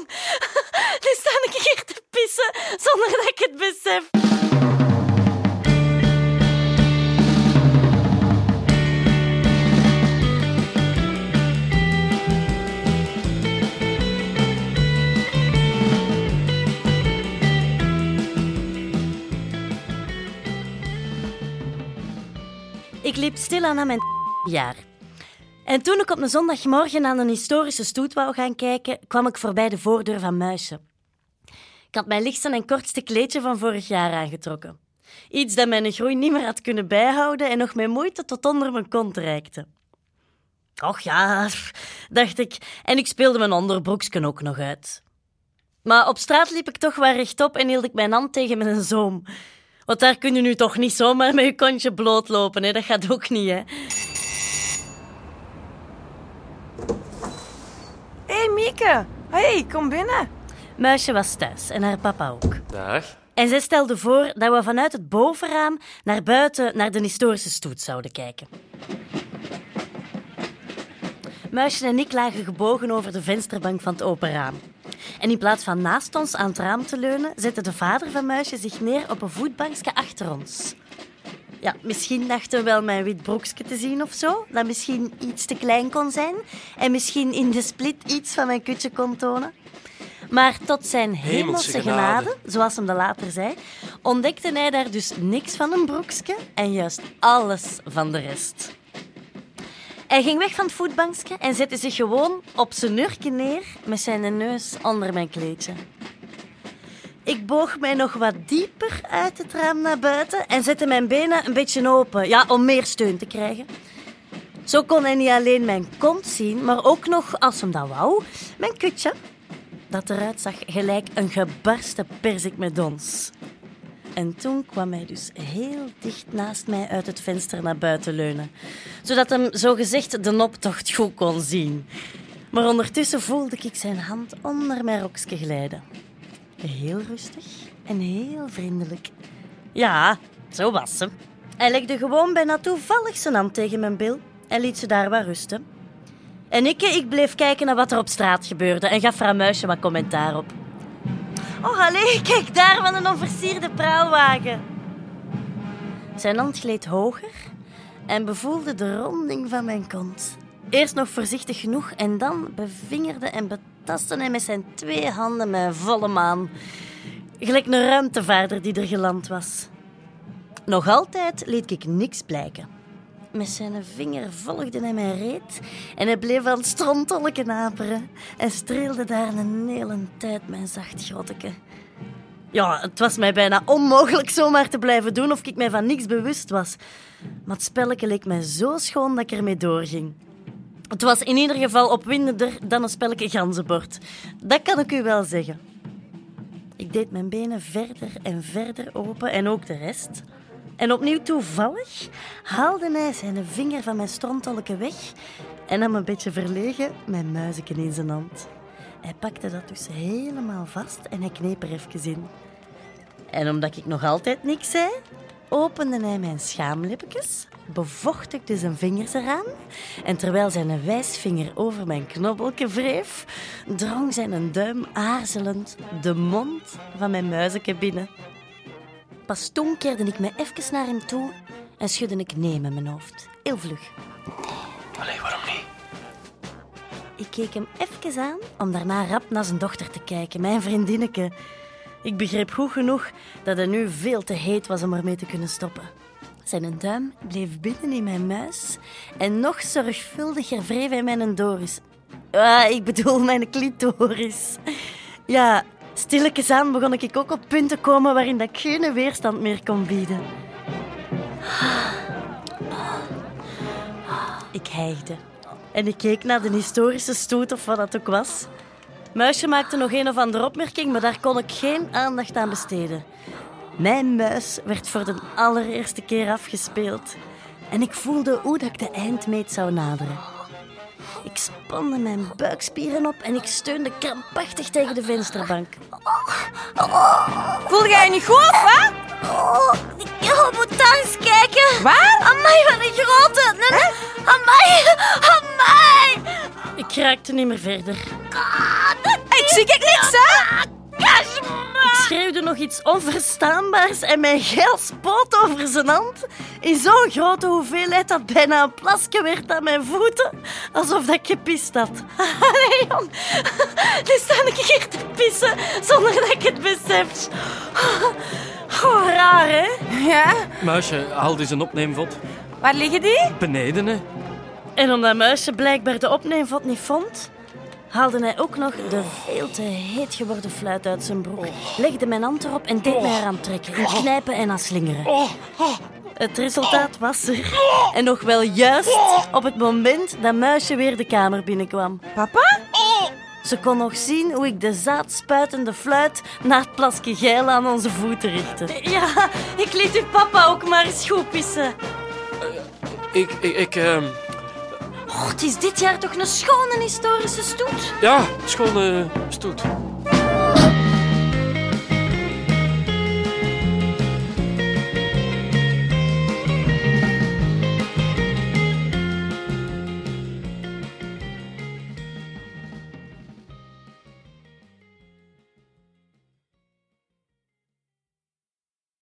jong. Nu ik hier te pissen zonder dat ik het besef. Ik liep stilaan aan mijn jaar. En toen ik op een zondagmorgen aan een historische stoet wou gaan kijken, kwam ik voorbij de voordeur van Muisje. Ik had mijn lichtste en kortste kleedje van vorig jaar aangetrokken. Iets dat mijn groei niet meer had kunnen bijhouden en nog met moeite tot onder mijn kont reikte. Och ja, dacht ik, en ik speelde mijn onderbroeksken ook nog uit. Maar op straat liep ik toch wel rechtop en hield ik mijn hand tegen mijn zoom. Want daar kun je nu toch niet zomaar met je kontje blootlopen, hè? dat gaat ook niet, hè? Hé, hey, Mieke. Hey, kom binnen. Muisje was thuis en haar papa ook. Dag. En zij stelde voor dat we vanuit het bovenraam naar buiten naar de historische stoet zouden kijken. Muisje en ik lagen gebogen over de vensterbank van het open raam. En in plaats van naast ons aan het raam te leunen, zette de vader van Muisje zich neer op een voetbankje achter ons. Ja, misschien dachten we wel mijn wit broekje te zien of zo, dat misschien iets te klein kon zijn en misschien in de split iets van mijn kutje kon tonen. Maar tot zijn hemelse genade, genade, zoals hem dat later zei, ontdekte hij daar dus niks van een broekje en juist alles van de rest. Hij ging weg van het voetbankje en zette zich gewoon op zijn nurken neer met zijn neus onder mijn kleedje. Ik boog mij nog wat dieper uit het raam naar buiten en zette mijn benen een beetje open, ja, om meer steun te krijgen. Zo kon hij niet alleen mijn kont zien, maar ook nog, als hem dat wou, mijn kutje. Dat eruit zag gelijk een gebarsten perzik met dons. En toen kwam hij dus heel dicht naast mij uit het venster naar buiten leunen, zodat hem zogezegd de optocht goed kon zien. Maar ondertussen voelde ik zijn hand onder mijn rokje glijden. Heel rustig en heel vriendelijk. Ja, zo was ze. Hij legde gewoon bijna toevallig zijn hand tegen mijn bil en liet ze daar wat rusten. En ik, ik bleef kijken naar wat er op straat gebeurde en gaf vrouw Muisje wat commentaar op. Oh, allee, kijk daar van een onversierde praalwagen. Zijn hand gleed hoger en bevoelde de ronding van mijn kont. Eerst nog voorzichtig genoeg en dan bevingerde en betastte hij met zijn twee handen mijn volle maan. Gelijk een ruimtevaarder die er geland was. Nog altijd liet ik niks blijken. Met zijn vinger volgde hij mijn reet en hij bleef aan strontolken aperen en streelde daar een hele tijd mijn zacht grotteke. Ja, het was mij bijna onmogelijk zomaar te blijven doen of ik mij van niks bewust was. Maar het spelletje leek mij zo schoon dat ik ermee doorging. Het was in ieder geval opwindender dan een spelletje ganzenbord. Dat kan ik u wel zeggen. Ik deed mijn benen verder en verder open en ook de rest. En opnieuw toevallig haalde hij zijn vinger van mijn strontolke weg en nam een beetje verlegen mijn muizenken in zijn hand. Hij pakte dat dus helemaal vast en hij kneep er even in. En omdat ik nog altijd niks zei, opende hij mijn schaamlippetjes, bevochtigde zijn vingers eraan en terwijl zijn wijsvinger over mijn knobbelke wreef, drong zijn duim aarzelend de mond van mijn muizenke binnen. Pas toen keerde ik me even naar hem toe en schudde ik nee met mijn hoofd. Heel vlug. Allee, waarom niet? Ik keek hem even aan om daarna rap naar zijn dochter te kijken, mijn vriendinneke. Ik begreep goed genoeg dat hij nu veel te heet was om ermee te kunnen stoppen. Zijn duim bleef binnen in mijn muis en nog zorgvuldiger wreef hij mijn doris. Ah, ik bedoel mijn clitoris. Ja, stilletjes aan begon ik ook op punten te komen waarin dat ik geen weerstand meer kon bieden. Ik hijgde. En ik keek naar de historische stoet of wat dat ook was. Muisje maakte nog een of andere opmerking, maar daar kon ik geen aandacht aan besteden. Mijn muis werd voor de allereerste keer afgespeeld. En ik voelde hoe dat ik de eindmeet zou naderen. Ik spande mijn buikspieren op en ik steunde krampachtig tegen de vensterbank. Voel jij je niet goed, wat? Oh, ik moet daar eens kijken. Waar? Amai, wat een grote. Nee, Amai, amai. Ik raakte niet meer verder. Ik zie ik niet pissen? Ik schreeuwde nog iets onverstaanbaars en mijn geel spoot over zijn hand in zo'n grote hoeveelheid dat bijna een plasje werd aan mijn voeten, alsof dat ik gepist had. Allee, jong. Nu sta ik hier te pissen zonder dat ik het besef. Oh, raar, hè? Ja, Muisje, haal eens een opneemvot. waar liggen die? Beneden, hè. En omdat Muisje blijkbaar de opneemvot niet vond, haalde hij ook nog de veel te heet geworden fluit uit zijn broek, legde mijn hand erop en deed mij eraan trekken, in knijpen en aan slingeren. Het resultaat was er. En nog wel juist op het moment dat Muisje weer de kamer binnenkwam. Papa? Ze kon nog zien hoe ik de zaadspuitende fluit naar het plasje geil aan onze voeten richtte. Ja, ik liet uw papa ook maar eens goed pissen. Ik, ik, ik ehm, Oh, het is dit jaar toch een schone historische stoet? ja, schone stoet.